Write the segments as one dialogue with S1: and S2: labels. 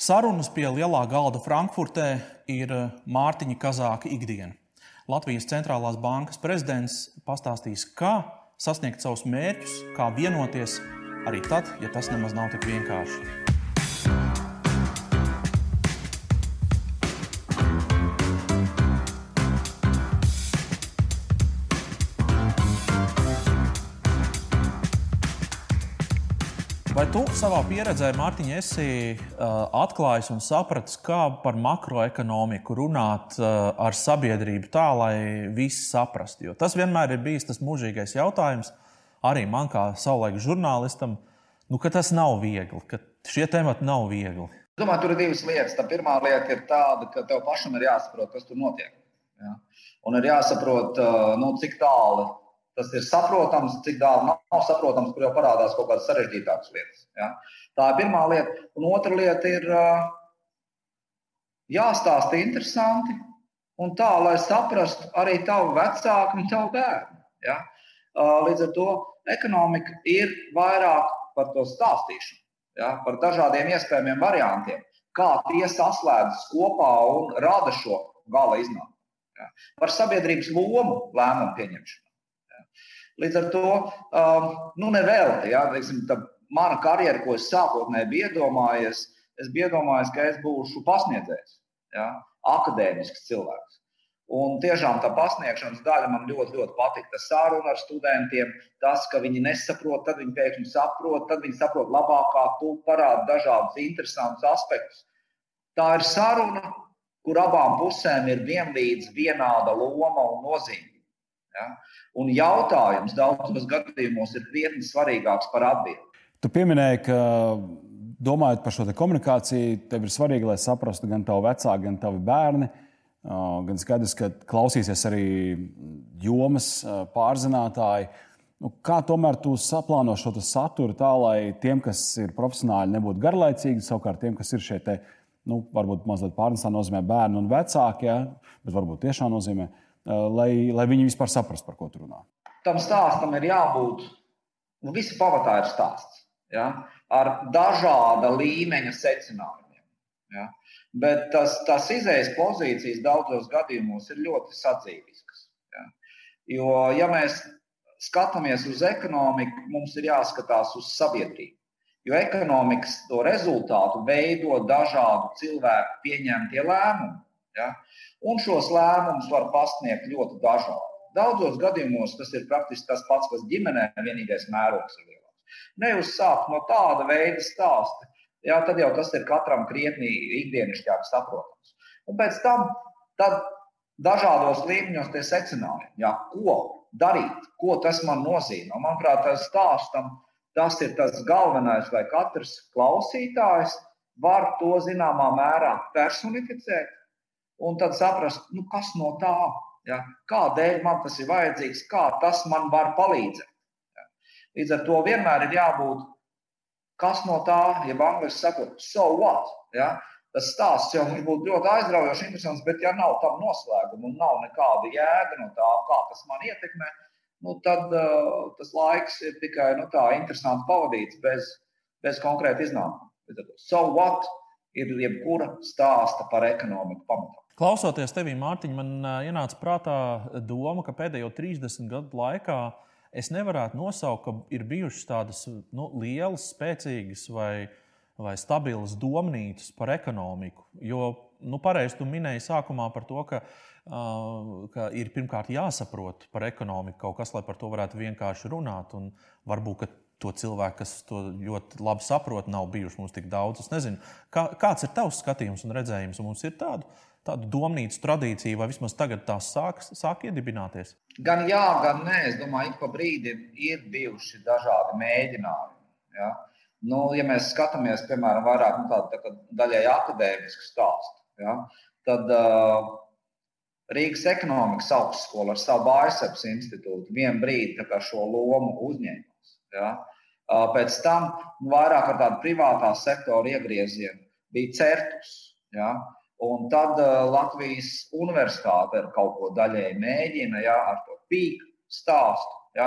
S1: Sarunas pie lielā galda Frankfurtē ir Mārtiņa Kazāka ikdiena. Latvijas centrālās bankas prezidents pastāstīs, kā sasniegt savus mērķus, kā vienoties arī tad, ja tas nemaz nav tik vienkārši. Vai tu savā pieredzē, Mārtiņ, esi uh, atklājis un sapratis, kā par makroekonomiku runāt uh, ar sabiedrību tā, lai visi saprastu? Jo tas vienmēr ir bijis tas mūžīgais jautājums arī man, kā savulaik žurnālistam, nu, ka tas nav viegli, ka šie temati nav viegli.
S2: Domāju, tur ir divas lietas. Tā pirmā lieta ir tāda, ka tev pašam ir jāsaprot, kas tur notiek. Ja? Un ir jāsaprot, nu, cik tālu Tas ir saprotams, cik tālu nav saprotams, kur jau parādās kaut kādas sarežģītākas lietas. Ja? Tā ir pirmā lieta. Un otra lieta ir jāstāsta interesanti un tā, lai saprastu arī tavu vecāku un tavu bērnu. Ja? Līdz ar to ekonomika ir vairāk par to stāstīšanu, ja? par dažādiem iespējamiem variantiem, kā tie saslēdzas kopā un rada šo gala iznākumu. Ja? Par sabiedrības lomu lēmumu pieņemšanu. Līdz ar to um, nu, nevelti. Ja, teiksim, mana karjera, ko es sākotnēji biju iedomājies, es biju iedomājies, ka es būšu pasniedzējs, ja, akadēmisks cilvēks. Un tiešām tā pasniegšanas daļa man ļoti, ļoti patīk. Tas sāruna ar studentiem, tas, ka viņi nesaprot, tad viņi pēkšņi saprot, tad viņi saprot labāk, kā tu parādi dažādus interesantus aspektus. Tā ir saruna, kur abām pusēm ir vienlīdz vienāda loma un nozīme. Ja? Un jautājums daudzos gadījumos ir krietni svarīgāks par atbildību.
S3: Tu pieminēji, ka domājot par šo komunikāciju, tev ir svarīgi, lai saprastu gan tavu vecāku, gan tavu bērnu. Gan skaidrs, ka klausīsies arī jomas pārzinātāji. Nu, kā tomēr tu saplāno šo saturu tā, lai tiem, kas ir profesionāli, nebūtu garlaicīgi, savukārt tiem, kas ir šeit, te, nu, varbūt mazliet pārnestā nozīmē bērni un vecāki, ja, bet varbūt tiešām nozīmē, uh, lai, lai viņi vispār saprastu, par ko tu runā.
S2: Tam stāstam ir jābūt, nu, visi pamatā ir stāsts ja? ar dažāda līmeņa secinājumiem. Ja? Bet tas, tas izējas pozīcijas daudzos gadījumos ir ļoti sadzīviskas. Ja? Jo, ja mēs skatāmies uz ekonomiku, mums ir jāskatās uz sabiedrību. Jo ekonomikas to rezultātu veido dažādu cilvēku pieņemtie lēmumi. Ja? Un šos lēmumus var pasniegt ļoti dažādi. Daudzos gadījumos tas ir praktiski tas pats, kas ģimenē, vienīgais mērogs ir lielāks. Neuzsākt no tāda veida stāsta, jā, tad jau tas ir katram krietni ikdienišķāk saprotams. Un pēc tam dažādos līmeņos tie secinājumi, jā, ko darīt, ko tas man nozīmē. Un, manuprāt, tas stāstam, tas ir tas galvenais, lai katrs klausītājs var to zināmā mērā personificēt un tad saprast, nu, kas no tā, ja? kādēļ man tas ir vajadzīgs, kā tas man var palīdzēt. Ja? Līdz ar to vienmēr ir jābūt, kas no tā, ja angļuiski sakot, so what. Ja? Tas stāsts jau var būt ļoti aizraujošs, interesants, bet ja nav tam noslēguma un nav nekāda jēga no tā, kā tas man ietekmē, nu, tad uh, tas laiks ir tikai nu, tā interesanti pavadīts bez, bez konkrēta iznākuma. So what ir jebkura stāsta par ekonomiku pamatā.
S1: Klausoties tevī, Mārtiņ, man ienāca prātā doma, ka pēdējo 30 gadu laikā es nevarētu nosaukt, ka ir bijušas tādas nu, lielas, spēcīgas vai, vai stabilas domnīcas par ekonomiku. Jo, nu, pareizi tu minēji sākumā par to, ka, uh, ka ir pirmkārt jāsaprot par ekonomiku kaut kas, lai par to varētu vienkārši runāt. Un varbūt to cilvēku, kas to ļoti labi saprot, nav bijuši mums tik daudz. Es nezinu, kā, kāds ir tavs skatījums un redzējums, un mums ir tāda tādu domnīcu tradīciju, vai vismaz tagad tās sāk, sāk iedibināties?
S2: Gan jā, gan nē. Es domāju, ka pa brīdim ir bijuši dažādi mēģinājumi. Ja? Nu, ja mēs skatāmies, piemēram, vairāk nu, tādu tā daļai akadēmisku stāstu, ja? tad uh, Rīgas ekonomikas augstskola ar savu Bārsepes institūtu vienu brīdi šo lomu uzņēmās. Ja? Pēc tam nu, vairāk ar tādu privātā sektora iegriezienu bija certus. Ja? Un tad uh, Latvijas universitāte ar kaut ko daļēji mēģina ja, ar to pīku stāstu. Ja,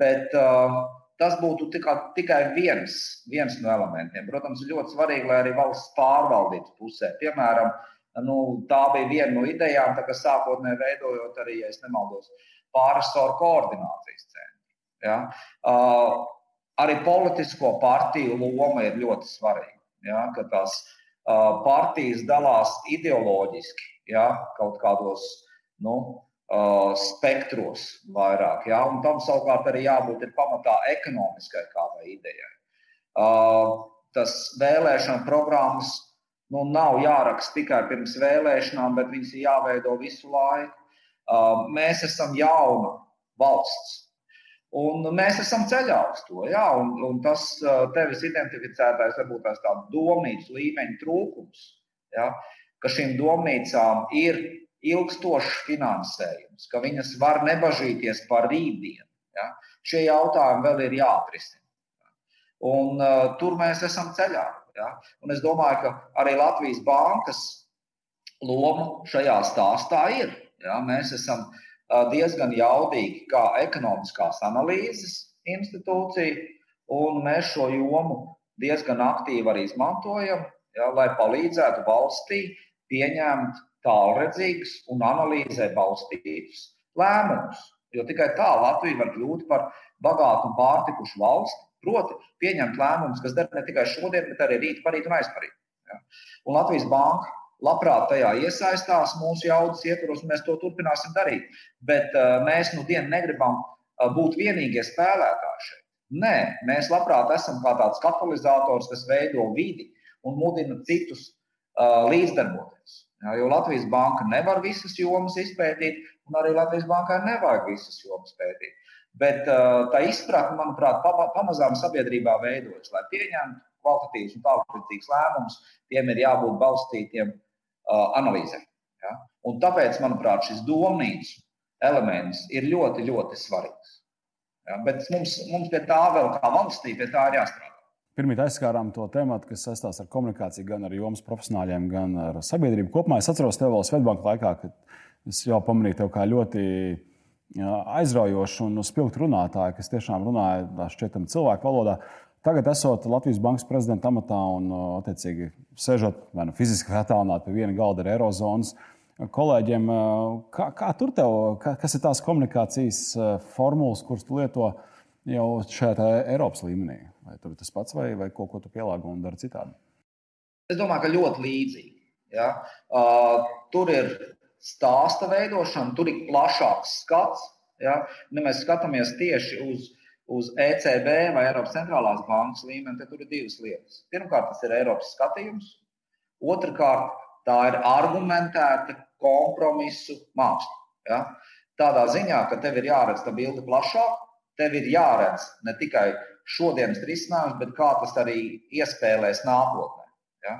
S2: bet uh, tas būtu tikai, tikai viens, viens no elementiem. Protams, ir ļoti svarīgi, lai arī valsts pārvaldības pusē, piemēram, nu, tā bija viena no idejām, kas sākotnēji veidojot arī, ja nemaldos, pārisoru koordinācijas centru. Ja? Uh, arī politisko partiju loma ir ļoti svarīga. Ja? Tās uh, partijas dalās ideoloģiski ja? kaut kādos nu, spektros vairāk. Ja? Un tam savukārt arī jābūt pamatā ekonomiskai kādai idejai. Tas vēlēšana programmas nu, nav jāraksta tikai pirms vēlēšanām, bet viņas ir jāveido visu laiku. Mēs esam jauna valsts. Un mēs esam ceļā uz to. Jā, un, un tas tevis identificētais, varbūt tās tāds domnīcas līmeņa trūkums, jā, ka šīm domnīcām ir ilgstošs finansējums, ka viņas var nebažīties par rītdienu. Ja? Šie jautājumi vēl ir jāatrisina. Un, uh, tur mēs esam ceļā. Ja? Un es domāju, ka arī Latvijas bankas loma šajā stāstā ir. Ja? Mēs esam uh, diezgan jaudīgi kā ekonomiskās analīzes institūcija, un mēs šo jomu diezgan aktīvi arī izmantojam, ja? lai palīdzētu valstī pieņemt tālredzīgus un analīzē balstītus lēmumus. Jo tikai tā Latvija var kļūt par bagātu un pārtikušu valsti, proti, pieņemt lēmumus, kas der ne tikai šodien, bet arī rīt, parīt un aizparīt. Ja? Un Latvijas banka labprāt tajā iesaistās mūsu jaudas ietvaros, un mēs to turpināsim darīt. Bet uh, mēs nu dienu negribam uh, būt vienīgie spēlētāji šeit. Nē, mēs labprāt esam kā tāds katalizators, kas veido vidi un mudina citus uh, līdzdarboties. Jā, jo Latvijas banka nevar visas jomas izpētīt, un arī Latvijas bankai nevajag visas jomas pētīt. Bet uh, tā izpratne, manuprāt, pamazām sabiedrībā veidojas, lai pieņemtu kvalitatīvus un tālredzīgus lēmumus, tiem ir jābūt balstītiem uh, analīzēm. Ja? Un tāpēc, manuprāt, šis domnīcu elements ir ļoti, ļoti svarīgs. Ja? Bet mums, mums pie tā vēl kā valstī, pie tā ir jāstrādā.
S3: Pirmie aizskārām to tēmu, kas saistās ar komunikāciju, gan ar jomas profesionāļiem, gan ar sabiedrību kopumā. Es atceros tev vēl Svetbanka laikā, kad es jau pamanīju tevi kā ļoti aizraujošu un spilgtu runātāju, kas tiešām runāja šķietam cilvēku valodā. Tagad, esot Latvijas Bankas prezidenta amatā un, attiecīgi, sežot vai nu fiziski attālināti pie viena galda ar Eirozonas kolēģiem, kā, kā tur tev, kas ir tās komunikācijas formulas, kuras tu lieto jau šajā Eiropas līmenī? Vai tur tas pats, vai, vai kaut ko tu pielāgo un dari citādi?
S2: Es domāju, ka ļoti līdzīgi. Ja? Uh, tur ir stāsta veidošana, tur ir plašāks skats. Ja, ja mēs skatāmies tieši uz, uz ECB vai Eiropas centrālās bankas līmeni, tad tur ir divas lietas. Pirmkārt, tas ir Eiropas skatījums. Otrakārt, tā ir argumentēta kompromisu māksla. Ja? Tādā ziņā, ka tev ir jāredz tā bilde plašāk, tev ir jāredz ne tikai šodienas risinājums, bet kā tas arī iespēlēs nākotnē. Ja?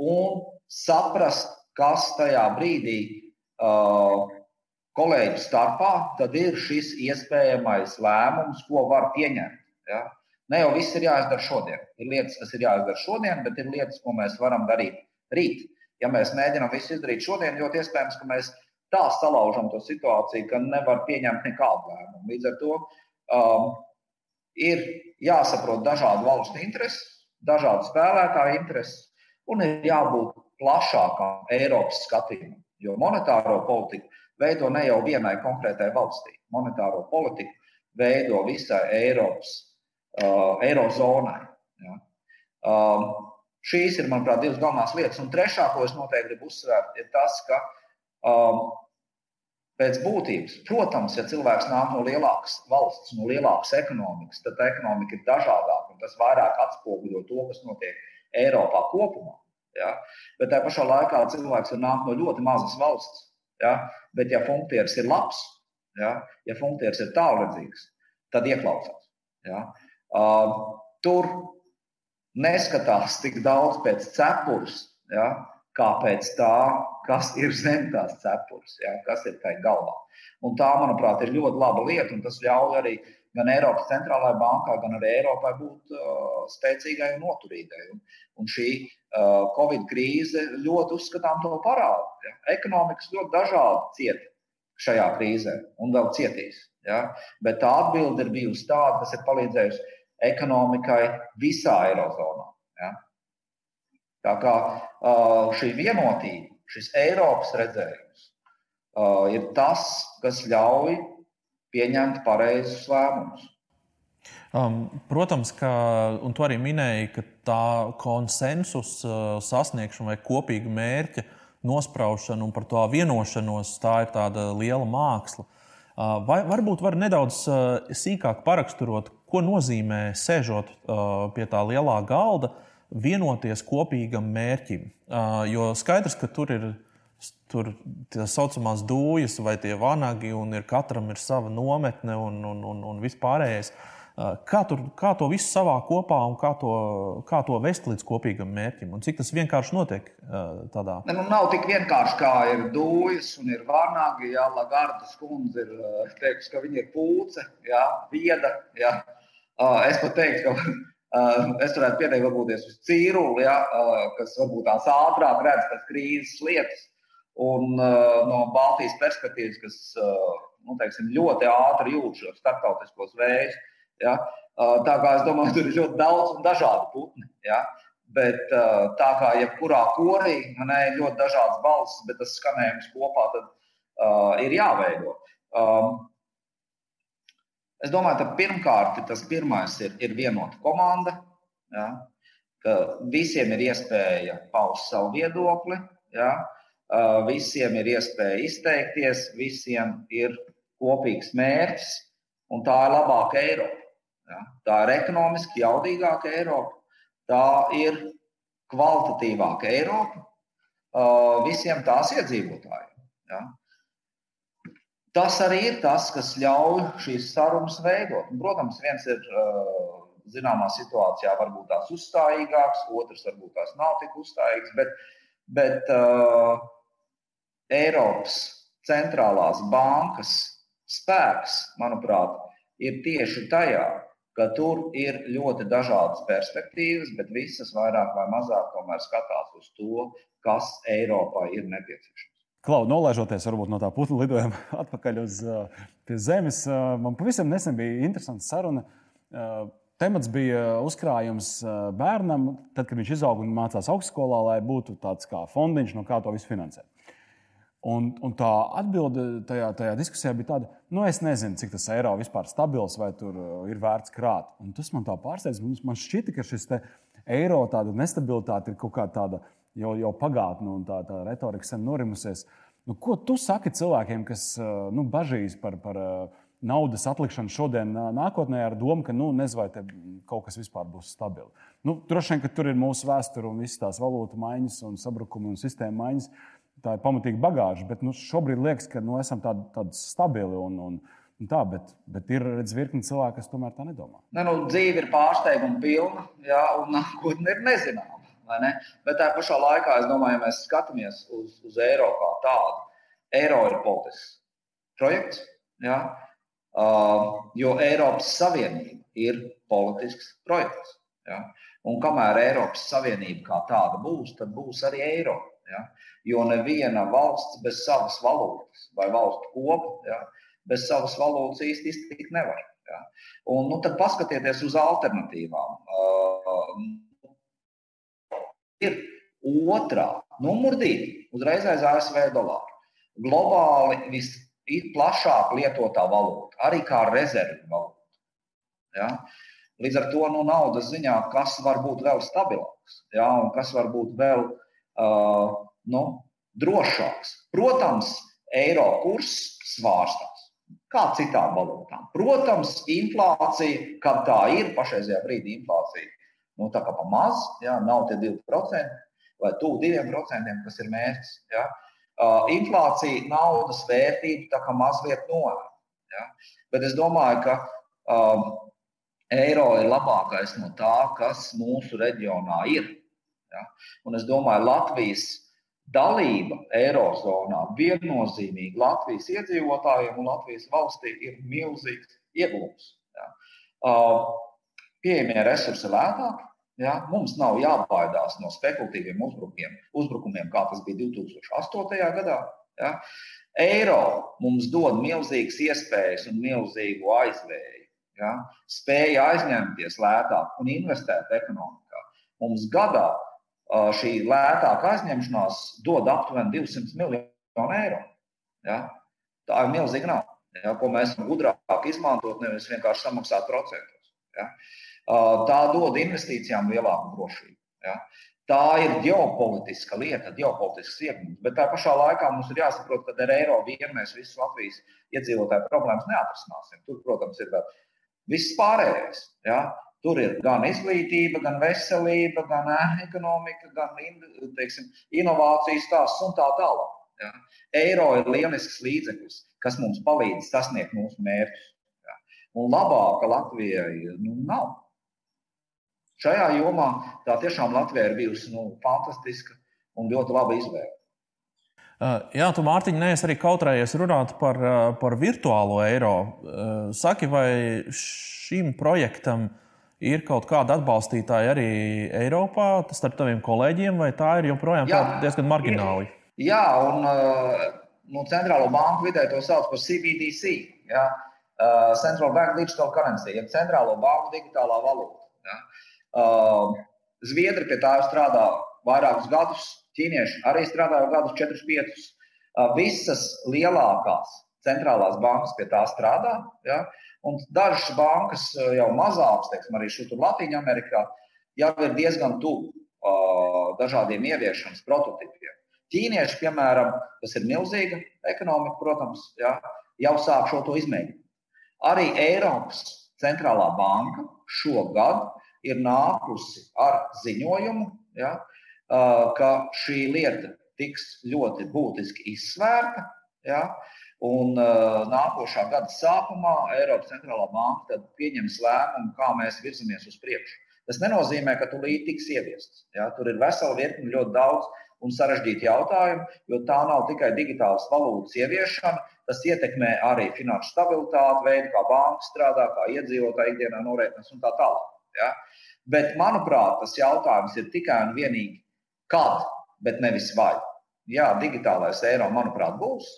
S2: Un saprast, kas tajā brīdī uh, kolēģi starpā ir šis iespējamais lēmums, ko var pieņemt. Ja? Ne jau viss ir jāizdara šodien. Ir lietas, kas ir jāizdara šodien, bet ir lietas, ko mēs varam darīt rīt. Ja mēs mēģinām visu izdarīt šodien, ļoti iespējams, ka mēs tā salaužam to situāciju, ka nevar pieņemt nekādu lēmumu. Līdz ar to um, ir jāsaprot dažādu valstu intereses, dažādu spēlētāju intereses, un ir jābūt plašākam Eiropas skatījumam. Jo monetāro politiku veido ne jau vienai konkrētai valstī. Monetāro politiku veido visai Eiropas, uh, Eirozonai. Ja. Um, šīs ir, manuprāt, divas galvenās lietas. Un trešā, ko es noteikti gribu uzsvērt, ir tas, ka um, Pēc būtības, protams, ja cilvēks nāk no lielākas valsts, no lielākas ekonomikas, tad ekonomika ir dažādāka un tas vairāk atspoguļo to, kas notiek Eiropā kopumā. Ja? Bet tajā pašā laikā cilvēks var nākt no ļoti mazas valsts. Ja? Bet, ja funkcijas ir labs, ja, ja funkcijas ir tālredzīgas, tad ieklausās. Ja? Uh, tur neskatās tik daudz pēc cepures, ja? kā pēc tā, kas ir zem tās cepures, ja, kas ir tajā galvā. Un tā, manuprāt, ir ļoti laba lieta, un tas ļauj arī gan Eiropas centrālajai bankai, gan arī Eiropai būt uh, spēcīgai un noturīgai. Un, un šī uh, Covid krīze ļoti uzskatām to parādu. Ja. Ekonomikas ļoti dažādi cieta šajā krīzē un vēl cietīs. Ja. Bet tā atbilde ir bijusi tāda, kas ir palīdzējusi ekonomikai visā Eirozonā. Ja? Tā kā šī vienotība, šis Eiropas redzējums ir tas, kas ļauj pieņemt pareizus lēmumus.
S1: Um, protams, ka, un tu arī minēji, ka tā konsensus uh, sasniegšana vai kopīga mērķa nospraušana un par to vienošanos, tā ir tāda liela māksla. Uh, vai varbūt var nedaudz uh, sīkāk paraksturot, ko nozīmē sēžot uh, pie tā lielā galda, vienoties kopīgam mērķim. Uh, jo skaidrs, ka tur ir tur tā saucamās dūjas vai tie vanagi, un ir, katram ir sava nometne un, un, un, un vispārējais. Kā, tur, kā to visu savākt kopā un kā to, kā to vest līdz kopīgam mērķim? Un cik tas vienkārši notiek tādā?
S2: Ne, nu, nav tik vienkārši kā ir dūjas un ir vārnāgi. Jā, Lagardas kundze ir teikusi, ka viņa ir pūce, jā, vieda. Jā. Es pat teiktu, ka es varētu pieteikt, varbūt uz cīruli, jā, kas varbūt tās ātrāk redz tās krīzes lietas. Un no Baltijas perspektīvas, kas nu, teiksim, ļoti ātri jūt šos starptautiskos vējus Ja? Tā kā es domāju, tur ir ļoti daudz un dažādu putni. Ja? Bet tā kā jebkurā korī man ir ļoti dažādas balss, bet tas skanējums kopā tad, uh, ir jāveido. Um, es domāju, ka pirmkārt tas pirmais ir, ir vienota komanda. Ja? Ka visiem ir iespēja paust savu viedokli, ja? uh, visiem ir iespēja izteikties, visiem ir kopīgs mērķis, un tā ir labāka Eiropa. Ja? Tā ir ekonomiski jaudīgāka Eiropa, tā ir kvalitatīvāka Eiropa uh, visiem tās iedzīvotājiem. Ja? Tas arī ir tas, kas ļauj šīs sarunas veidot. Un, protams, viens ir uh, zināmā situācijā varbūt tās uzstājīgāks, otrs varbūt tās nav tik uzstājīgs, bet, bet uh, Eiropas centrālās bankas spēks, manuprāt, ir tieši tajā, ka tur ir ļoti dažādas perspektīvas, bet visas vairāk vai mazāk tomēr skatās uz to, kas Eiropai ir nepieciešams.
S3: Klau, nolaižoties varbūt no tā putnu lidojuma atpakaļ uz uh, zemes, uh, man pavisam nesen bija interesanta saruna. Uh, temats bija uzkrājums bērnam, tad, kad viņš izauga un mācās augstskolā, lai būtu tāds kā fondiņš, no kā to visu finansēt. Un, un tā atbilde tajā, tajā diskusijā bija tāda, nu, es nezinu, cik tas eiro vispār ir stabils vai tur uh, ir vērts krāt. Un tas man tā pārsteidz. Man šķita, ka šis eiro nestabilitāte ir kaut kā tāda jau, jau pagātne un tā, tā retorika sen norimusies. Nu, ko tu saki cilvēkiem, kas uh, nu, bažīs par, par uh, naudas atlikšanu šodien, nākotnē, ar domu, ka nu, nezinu, vai kaut kas vispār būs stabils? Nu, droši vien, ka tur ir mūsu vēsture un visas tās valūtu maiņas un sabrukumi un sistēma maiņas tā ir pamatīga bagāža. Bet nu, šobrīd liekas, ka nu, esam tādi, tādi stabili. Un, un, un tā, bet, bet ir redz, virkni cilvēku, kas tomēr tā nedomā.
S2: Ne, nu, dzīve ir pārsteiguma pilna, jā, un nākotne ir nezināma. Ne? Bet tā pašā laikā, domāju, ja mēs skatāmies uz, uz eiro kā tādu, eiro ir politisks projekts. Jā, uh, jo Eiropas Savienība ir politisks projekts. Ja? Un kamēr Eiropas Savienība kā tāda būs, tad būs arī eiro. Ja? Jo neviena valsts bez savas valūtas vai valstu kopa ja, bez savas valūtas īsti iztikt nevar. Ja. Un, nu, tad paskatieties uz alternatīvām. Uh, ir otrā, numur divi, uzreiz aiz ASV dolāru. Globāli visplašāk lietotā valūta, arī kā rezervju valūta. Ja. Līdz ar to nu, naudas ziņā, kas var būt vēl stabilāks, ja, un kas var būt vēl uh, nu, drošāks. Protams, eiro kurs svārstās. Kā citām valūtām. Protams, inflācija, kad tā ir pašreizajā brīdī, inflācija nu, tā kā pa maz, ja, nav tie 2% vai tuvu 2%, kas ir mērķis. Ja. Uh, inflācija, naudas vērtība tā kā mazliet norāda. Ja. Bet es domāju, ka um, eiro ir labākais no tā, kas mūsu reģionā ir. Ja. Un es domāju, Latvijas dalība Eirozonā viennozīmīgi Latvijas iedzīvotājiem un Latvijas valstī ir milzīgs iegūms. Ja. Pieejamie resursi ir lētāki. Ja, mums nav jābaidās no spekulatīviem uzbrukumiem, uzbrukumiem kā tas bija 2008. gadā. Ja. Eiro mums dod milzīgas iespējas un milzīgu aizvēju. ja, spēja aizņemties lētāk un investēt ekonomikā, mums gadā šī lētāka aizņemšanās dod aptuveni 200 miljonu eiro. Ja. Tā ir milzīga nauda, ja, ko mēs varam gudrāk izmantot, nevis vienkārši samaksāt procentus. Ja. Tā dod investīcijām lielāku drošību. Ja. Tā ir ģeopolitiska lieta, ģeopolitisks iegūms. Bet tā pašā laikā mums ir jāsaprot, ka ar eiro vien mēs visus Latvijas iedzīvotāju problēmas neatrisināsim. Tur, protams, ir vēl viss pārējais. Ja? Tur ir gan izglītība, gan veselība, gan ekonomika, gan teiksim, inovācijas stāsts un tā tālāk. Ja? Eiro ir lielisks līdzeklis, kas mums palīdz sasniegt mūsu mērķus. Ja? Un labāka Latvijai nu, nav. Šajā jomā tā tiešām Latvija ir bijusi nu, fantastiska un ļoti laba izvēle.
S1: Jā, tu Mārtiņ, neesi arī kautrējies runāt par, par virtuālo eiro. Saki, vai šim projektam ir kaut kāda atbalstītāja arī Eiropā, starp taviem kolēģiem, vai tā ir joprojām jā, diezgan margināli?
S2: Ir, jā, un nu, centrālo banku vidē to sauc par CBDC. Jā. Uh, Central Bank Digital Currency, jeb centrālo banku digitālā valūta. Ja? Uh, Zviedri pie tā strādā vairākus gadus, ķīnieši arī strādā jau gadus, 4, 5. Uh, visas lielākās centrālās bankas pie tā strādā. Ja? Un dažas bankas eh, jau mazākas, teiksim, arī šur Latvijā, Amerikā, jau ir diezgan tuvu uh, dažādiem ieviešanas prototipiem. Ķīnieši, piemēram, tas ir milzīga ekonomika, protams, ja, jau sāk šo to izmēģināt. Arī Eiropas centrālā banka šogad ir nākusi ar ziņojumu, ja, uh, ka šī lieta tiks ļoti būtiski izsvērta. Ja, uh, Un uh, nākošā gada sākumā Eiropas centrālā banka pieņems lēmumu, kā mēs virzamies uz priekšu. Tas nenozīmē, ka tūlīt tiks ieviests. Ja? Tur ir vesela virkne ļoti daudz un sarežģītu jautājumu, jo tā nav tikai digitālas valūtas ieviešana, tas ietekmē arī finanšu stabilitāti, veidu, kā banka strādā, kā iedzīvotāji ikdienā norēķinas un tā tālāk. Ja? Bet, manuprāt, tas jautājums ir tikai un vienīgi kad, bet nevis vai. Jā, digitālais eiro, manuprāt, būs.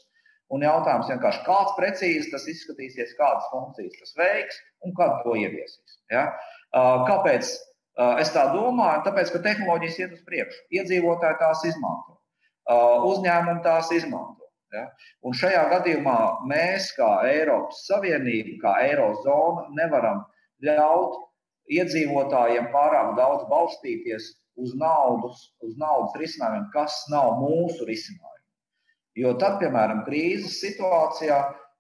S2: Un jautājums vienkārši, kāds precīzi tas izskatīsies, kādas funkcijas tas veiks un kad to ieviesīs. Ja? Kāpēc es tā domāju? Tāpēc, ka tehnoloģijas iet uz priekšu, iedzīvotāji tās izmanto, uzņēmumi tās izmanto. Ja? Un šajā gadījumā mēs, kā Eiropas Savienība, kā Eirozona, nevaram ļaut iedzīvotājiem pārāk daudz balstīties uz naudas, uz naudas risinājumiem, kas nav mūsu risinājumi. Jo tad, piemēram, krīzes situācijā,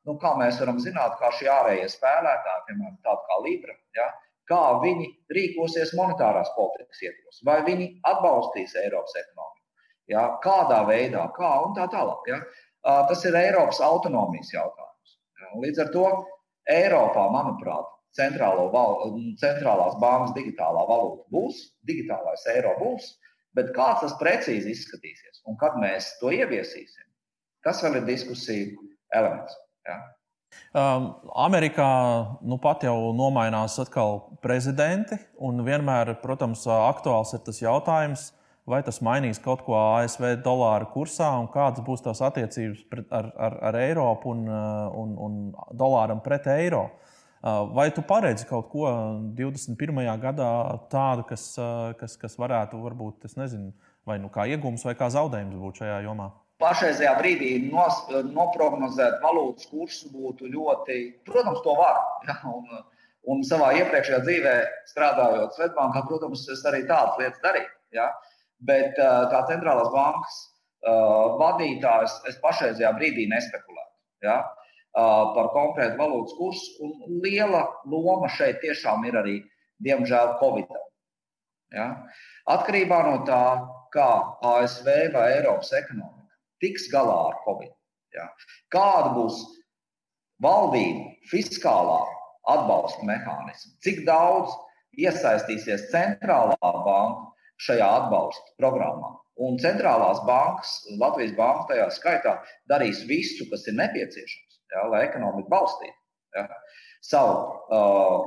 S2: nu, kā mēs varam zināt, kā šie ārējie spēlētāji, piemēram, tādi kā Libra, ja, kā viņi rīkosies monetārās politikas ietvaros, vai viņi atbalstīs Eiropas ekonomiku, ja, kādā veidā, kā un tā tālāk. Ja. Tas ir Eiropas autonomijas jautājums. Ja. Līdz ar to Eiropā, manuprāt, val, centrālās bankas digitālā valūta būs, digitālais eiro būs, bet kāds tas precīzi izskatīsies un kad mēs to ieviesīsim, Tas vēl ir diskusija elements. Ja.
S1: Um, Amerikā nu pat jau nomainās atkal prezidenti, un vienmēr, protams, aktuāls ir tas jautājums, vai tas mainīs kaut ko ASV dolāra kursā un kādas būs tās attiecības ar, ar, ar Eiropu un, un, un dolāram pret eiro. Uh, vai tu paredzi kaut ko 21. gadā tādu, kas, kas, kas varētu būt, es nezinu, vai nu kā iegūms vai kā zaudējums būt šajā jomā?
S2: Pašreizajā brīdī nos, noprognozēt valūtas kursu būtu ļoti, protams, to var. Ja, un, un savā iepriekšējā dzīvē, strādājot Svetbankā, protams, es arī tādas lietas darīju. Ja. Bet kā centrālās bankas vadītājs, es pašreizajā brīdī nespekulētu ja, par konkrētu valūtas kursu. Un liela loma šeit tiešām ir arī, diemžēl, Covid. Ja. Atkarībā no tā, kā ASV vai Eiropas ekonomika tiks galā ar Covid. Ja. Kāda būs valdība fiskālā atbalsta mehānisma? Cik daudz iesaistīsies centrālā banka šajā atbalsta programmā? Un centrālās bankas, Latvijas banka tajā skaitā, darīs visu, kas ir nepieciešams, ja, lai ekonomiku balstītu ja, savu uh,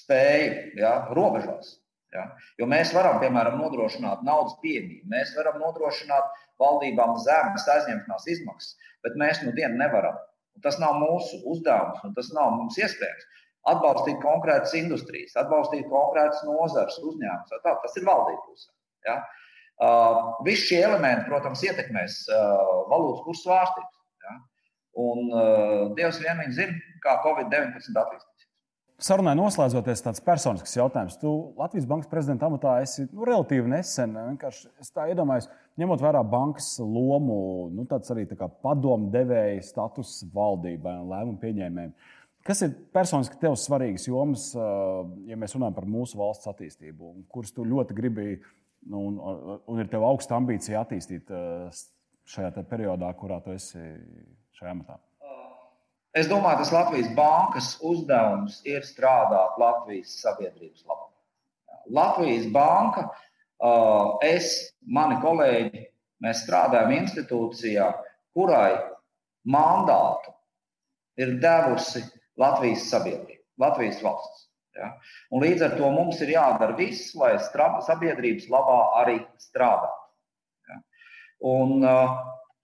S2: spēju ja, robežās. Ja? Jo mēs varam, piemēram, nodrošināt naudas pieejamību, mēs varam nodrošināt valdībām zemes aizņemšanās izmaksas, bet mēs nu dienu nevaram. Un tas nav mūsu uzdevums, un tas nav mums iespējams. atbalstīt konkrētas industrijas, atbalstīt konkrētas nozares, uzņēmumus. Tas ir valdības puse. Ja? Uh, Visi šie elementi, protams, ietekmēs uh, valūtas kursu svārstības. Ja? Un uh, Dievs vien zina, kā Covid-19 attīstīsies.
S3: Sarunai noslēdzoties, tāds personisks jautājums. Tu Latvijas Bankas prezidenta amatā esi nu, relatīvi nesen. Es tā iedomājos, ņemot vērā bankas lomu, nu, tāds arī tā padomu devēja status valdībai un lēmumu pieņēmējiem. Kas ir personiski tev svarīgas jomas, ja mēs runājam par mūsu valsts attīstību, kuras tu ļoti gribi, nu, un, un ir tev augsta ambīcija attīstīt šajā periodā, kurā tu esi šajā amatā?
S2: Es domāju, tas Latvijas bankas uzdevums ir strādāt Latvijas sabiedrības labā. Latvijas banka, es, mani kolēģi, mēs strādājam institūcijā, kurai mandātu ir devusi Latvijas sabiedrība, Latvijas valsts. Ja? Un līdz ar to mums ir jādara viss, lai sabiedrības labā arī strādātu. Ja? Un, uh,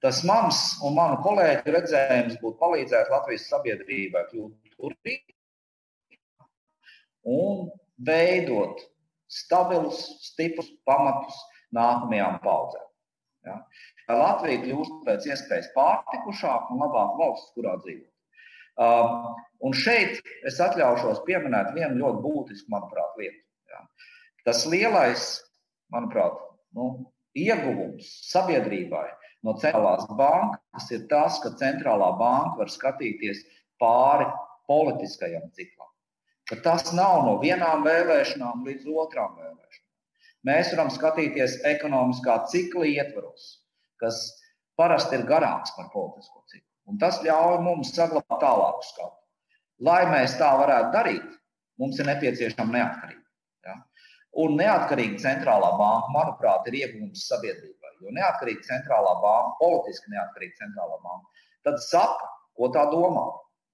S2: tas mans un manu kolēģu redzējums būtu palīdzēt Latvijas sabiedrībai kļūt turīgākai un veidot stabilus, stiprus pamatus nākamajām paudzēm. Ja? Lai Latvija kļūst pēc iespējas pārtikušāka un labāka valsts, kurā dzīvot. Um, un šeit es atļaušos pieminēt vienu ļoti būtisku, manuprāt, lietu. Ja. Tas lielais, manuprāt, nu, ieguvums sabiedrībai no centrālās bankas ir tas, ka centrālā banka var skatīties pāri politiskajam ciklam. Ka tas nav no vienām vēlēšanām līdz otrām vēlēšanām. Mēs varam skatīties ekonomiskā cikla ietvaros, kas parasti ir garāks par politisko ciklu. Un tas ļauj mums saglabāt tālāku skatu. Lai mēs tā varētu darīt, mums ir nepieciešama neatkarība. Ja? Un neatkarīga centrālā banka, manuprāt, ir iegūms sabiedrībai. Jo neatkarīga centrālā banka, politiski neatkarīga centrālā banka, tad saka, ko tā domā,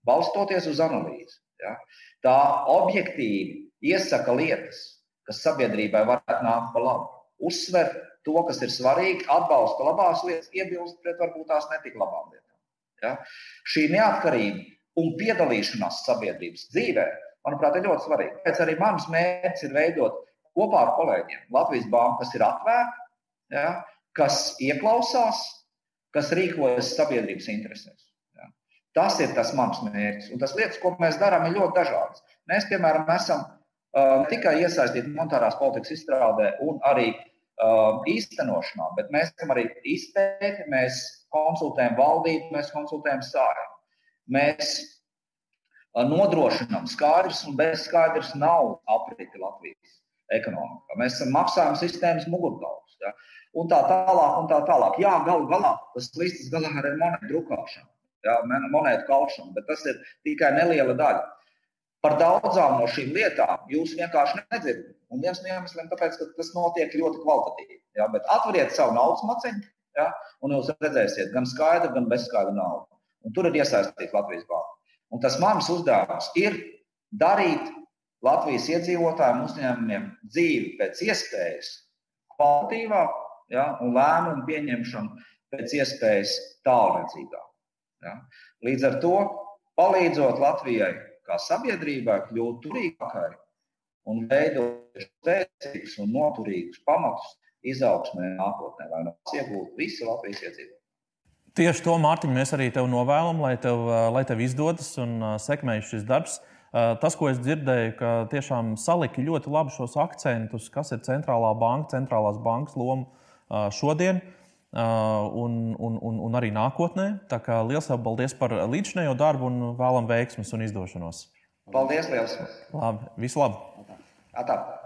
S2: balstoties uz analīzi. Ja? Tā objektīvi iesaka lietas, kas sabiedrībai varētu nākt par labu. Uzsver to, kas ir svarīgi, atbalsta labās lietas, iebilst pret varbūt tās netik labām lietām. Ja? Šī neatkarība un piedalīšanās sabiedrības dzīvē, manuprāt, ir ļoti svarīga. Tāpēc arī mans mērķis ir veidot kopā ar kolēģiem Latvijas banku, kas ir atvērta, ja? Kas ieklausās, kas rīkojas sabiedrības interesēs. Ja? Tas ir tas mans mērķis. Un tas lietas, ko mēs darām, ir ļoti dažādas. Mēs, piemēram, esam uh, ne tikai iesaistīti monetārās politikas izstrādē un arī uh, īstenošanā, bet mēs esam arī izpēti, mēs konsultējam valdību, mēs konsultējam sājumu. Mēs nodrošinām skaidrs un bez skaidrs nav apriti Latvijas ekonomikā. Mēs esam maksājuma sistēmas mugurkauls. Ja? Un tā tālāk, un tā tālāk. Jā, galu galā tas līdzsvars galā ir monētu drukāšana, ja? monētu kaušana, bet tas ir tikai neliela daļa. Par daudzām no šīm lietām jūs vienkārši nedzirdat. Un viens no iemesliem tas, ka tas notiek ļoti kvalitatīvi. Ja? Bet atveriet savu naudas maciņu, Ja? Un jūs redzēsiet gan skaidru, gan bezskaidru naudu. Un tur ir iesaistīta Latvijas banka. Un tas mans uzdevums ir darīt Latvijas iedzīvotājiem, uzņēmumiem dzīvi pēc iespējas kvalitīvāk ja? un lēmumu pieņemšanu pēc iespējas tālredzīgāk. Ja? Līdz ar to palīdzot Latvijai kā sabiedrībai kļūt turīgākai un veidot spēcīgus un noturīgus pamatus izaugsmē nākotnē, lai no tās iegūtu visi Latvijas iedzīvotāji.
S1: Tieši to, Mārtiņ, mēs arī tev novēlam, lai tev, lai tev izdodas un sekmējas šis darbs. Tas, ko es dzirdēju, ka tiešām saliki ļoti labi šos akcentus, kas ir centrālā banka, centrālās bankas loma šodien un, un, un, un arī nākotnē. Tā kā liels paldies par līdzinējo darbu un vēlam veiksmus un izdošanos.
S2: Paldies, liels!
S1: Labi, visu labu!
S2: Atā.